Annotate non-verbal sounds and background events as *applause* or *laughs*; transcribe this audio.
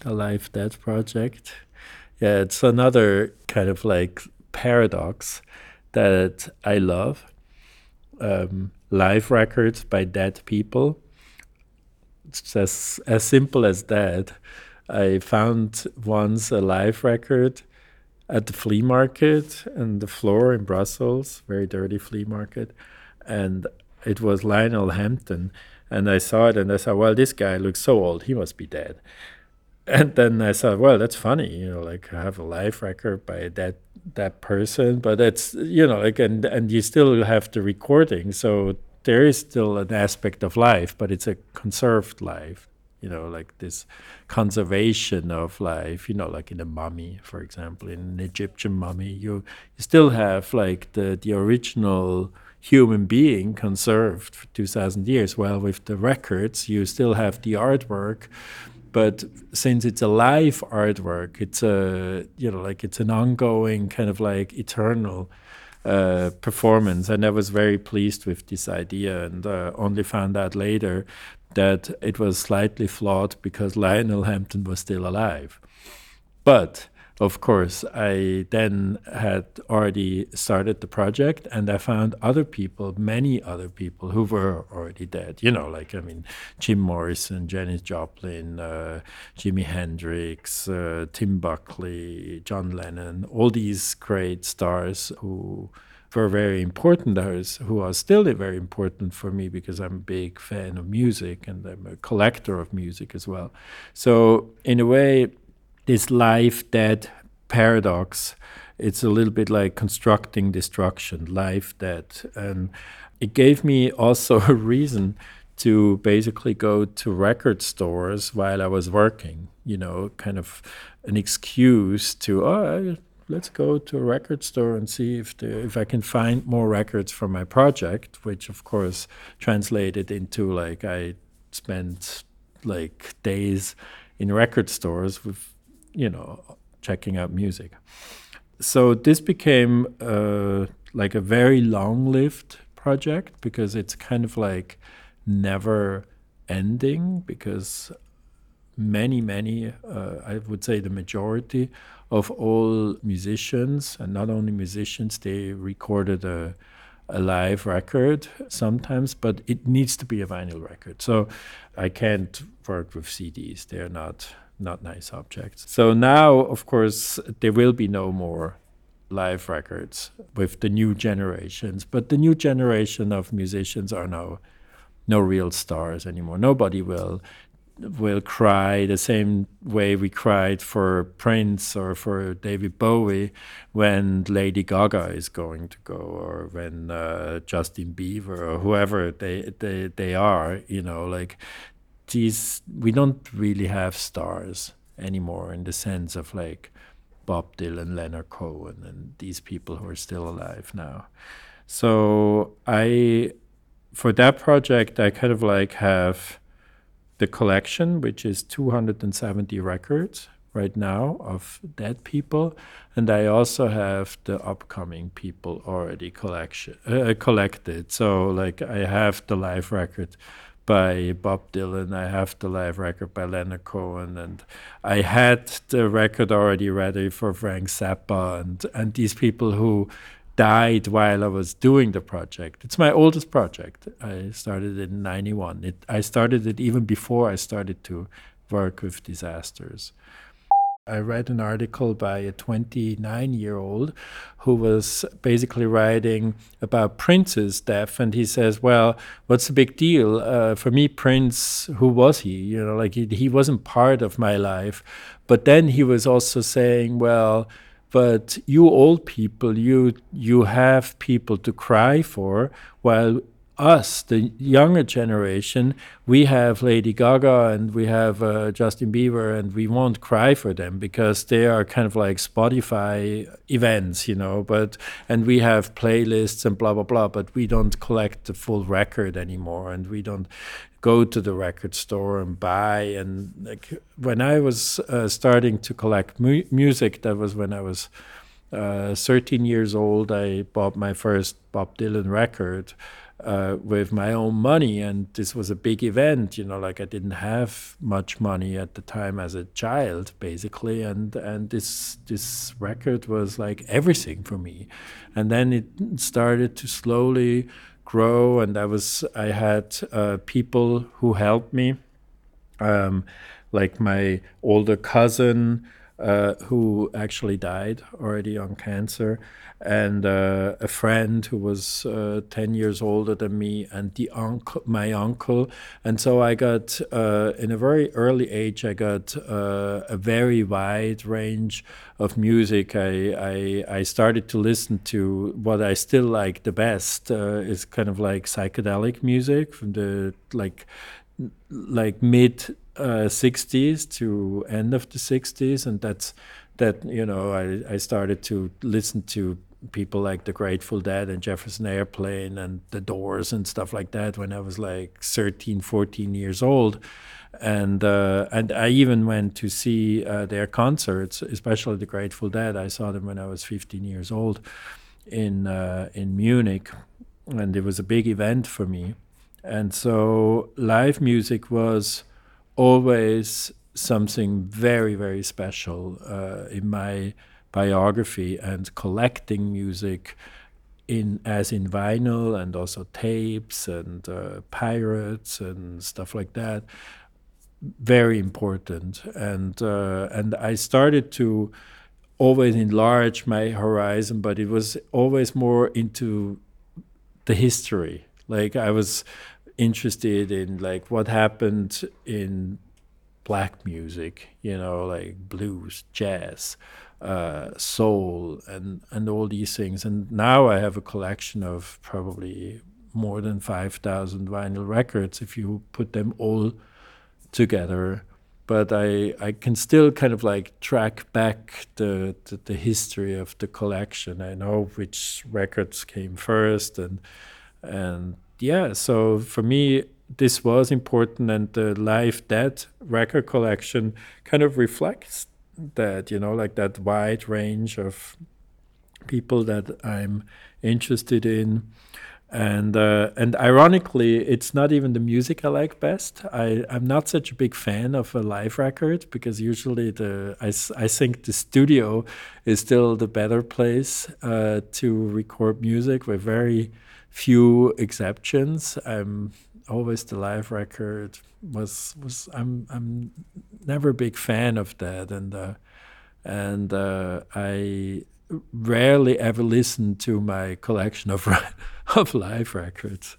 the Live Dead project. Yeah, it's another kind of like paradox that I love. Um, live records by dead people. It's as, as simple as that. I found once a live record at the flea market and the floor in Brussels, very dirty flea market, and it was Lionel Hampton. And I saw it and I thought, well, this guy looks so old, he must be dead. And then I thought, well, that's funny, you know, like I have a live record by that that person, but it's you know, like and and you still have the recording, so there is still an aspect of life, but it's a conserved life you know, like this conservation of life, you know, like in a mummy, for example, in an Egyptian mummy, you, you still have like the, the original human being conserved for 2000 years. Well, with the records, you still have the artwork, but since it's a live artwork, it's a, you know, like it's an ongoing kind of like eternal uh, performance. And I was very pleased with this idea and uh, only found out later that it was slightly flawed because Lionel Hampton was still alive. But of course, I then had already started the project and I found other people, many other people who were already dead. You know, like, I mean, Jim Morrison, Janis Joplin, uh, Jimi Hendrix, uh, Tim Buckley, John Lennon, all these great stars who were very important who are still very important for me because I'm a big fan of music and I'm a collector of music as well. So in a way, this life dead paradox, it's a little bit like constructing destruction, life dead. And it gave me also *laughs* a reason to basically go to record stores while I was working, you know, kind of an excuse to, oh, let's go to a record store and see if the, if I can find more records for my project, which of course translated into like I spent like days in record stores with you know checking out music. So this became uh, like a very long-lived project because it's kind of like never ending because many, many, uh, I would say the majority of all musicians, and not only musicians, they recorded a, a live record sometimes, but it needs to be a vinyl record. So I can't work with CDs; they're not not nice objects. So now, of course, there will be no more live records with the new generations, but the new generation of musicians are now no real stars anymore. Nobody will will cry the same way we cried for Prince or for David Bowie when Lady Gaga is going to go or when uh, Justin Bieber or whoever they, they they are you know like these we don't really have stars anymore in the sense of like Bob Dylan, Leonard Cohen and these people who are still alive now. So I for that project I kind of like have the collection, which is 270 records right now of dead people, and I also have the upcoming people already collection uh, collected. So like I have the live record by Bob Dylan, I have the live record by Leonard Cohen, and I had the record already ready for Frank Zappa and and these people who died while I was doing the project. It's my oldest project. I started it in 91. It, I started it even before I started to work with disasters. I read an article by a 29 year old who was basically writing about Prince's death. And he says, Well, what's the big deal? Uh, for me, Prince, who was he? You know, like he, he wasn't part of my life. But then he was also saying, Well, but you old people you you have people to cry for while us the younger generation we have lady gaga and we have uh, justin bieber and we won't cry for them because they are kind of like spotify events you know but and we have playlists and blah blah blah but we don't collect the full record anymore and we don't go to the record store and buy. And like when I was uh, starting to collect mu- music, that was when I was uh, 13 years old. I bought my first Bob Dylan record. uh, with my own money, and this was a big event. You know, like I didn't have much money at the time as a child, basically, and and this this record was like everything for me. And then it started to slowly grow, and I was I had uh, people who helped me, um, like my older cousin. Uh, who actually died already on cancer, and uh, a friend who was uh, 10 years older than me and the uncle my uncle. And so i got uh, in a very early age i got uh, a very wide range of music. I, I, I started to listen to what i still like the best is kind of like psychedelic music from the like like mid 60s uh, to end of the 60s and that's that you know I, I started to listen to people like the Grateful Dead and Jefferson Airplane and the Doors and stuff like that when I was like 13, 14 years old. And uh, and I even went to see uh, their concerts, especially the Grateful Dead. I saw them when I was 15 years old in uh, in Munich, and it was a big event for me. And so live music was always something very very special uh, in my biography and collecting music in as in vinyl and also tapes and uh, pirates and stuff like that. Very important. And uh, and I started to always enlarge my horizon but it was always more into the history. Like I was interested in like what happened in black music you know like blues jazz uh, soul and and all these things. And now I have a collection of probably more than five thousand vinyl records if you put them all together. But I I can still kind of like track back the, the, the history of the collection. I know which records came first and and yeah. So for me this was important and the Live Dead record collection kind of reflects that you know like that wide range of people that I'm interested in and uh, and ironically it's not even the music I like best I, I'm not such a big fan of a live record because usually the I, I think the studio is still the better place uh, to record music with very few exceptions I'm always the live record was was I'm I'm never a big fan of that and uh, and uh, I rarely ever listen to my collection of *laughs* of live records.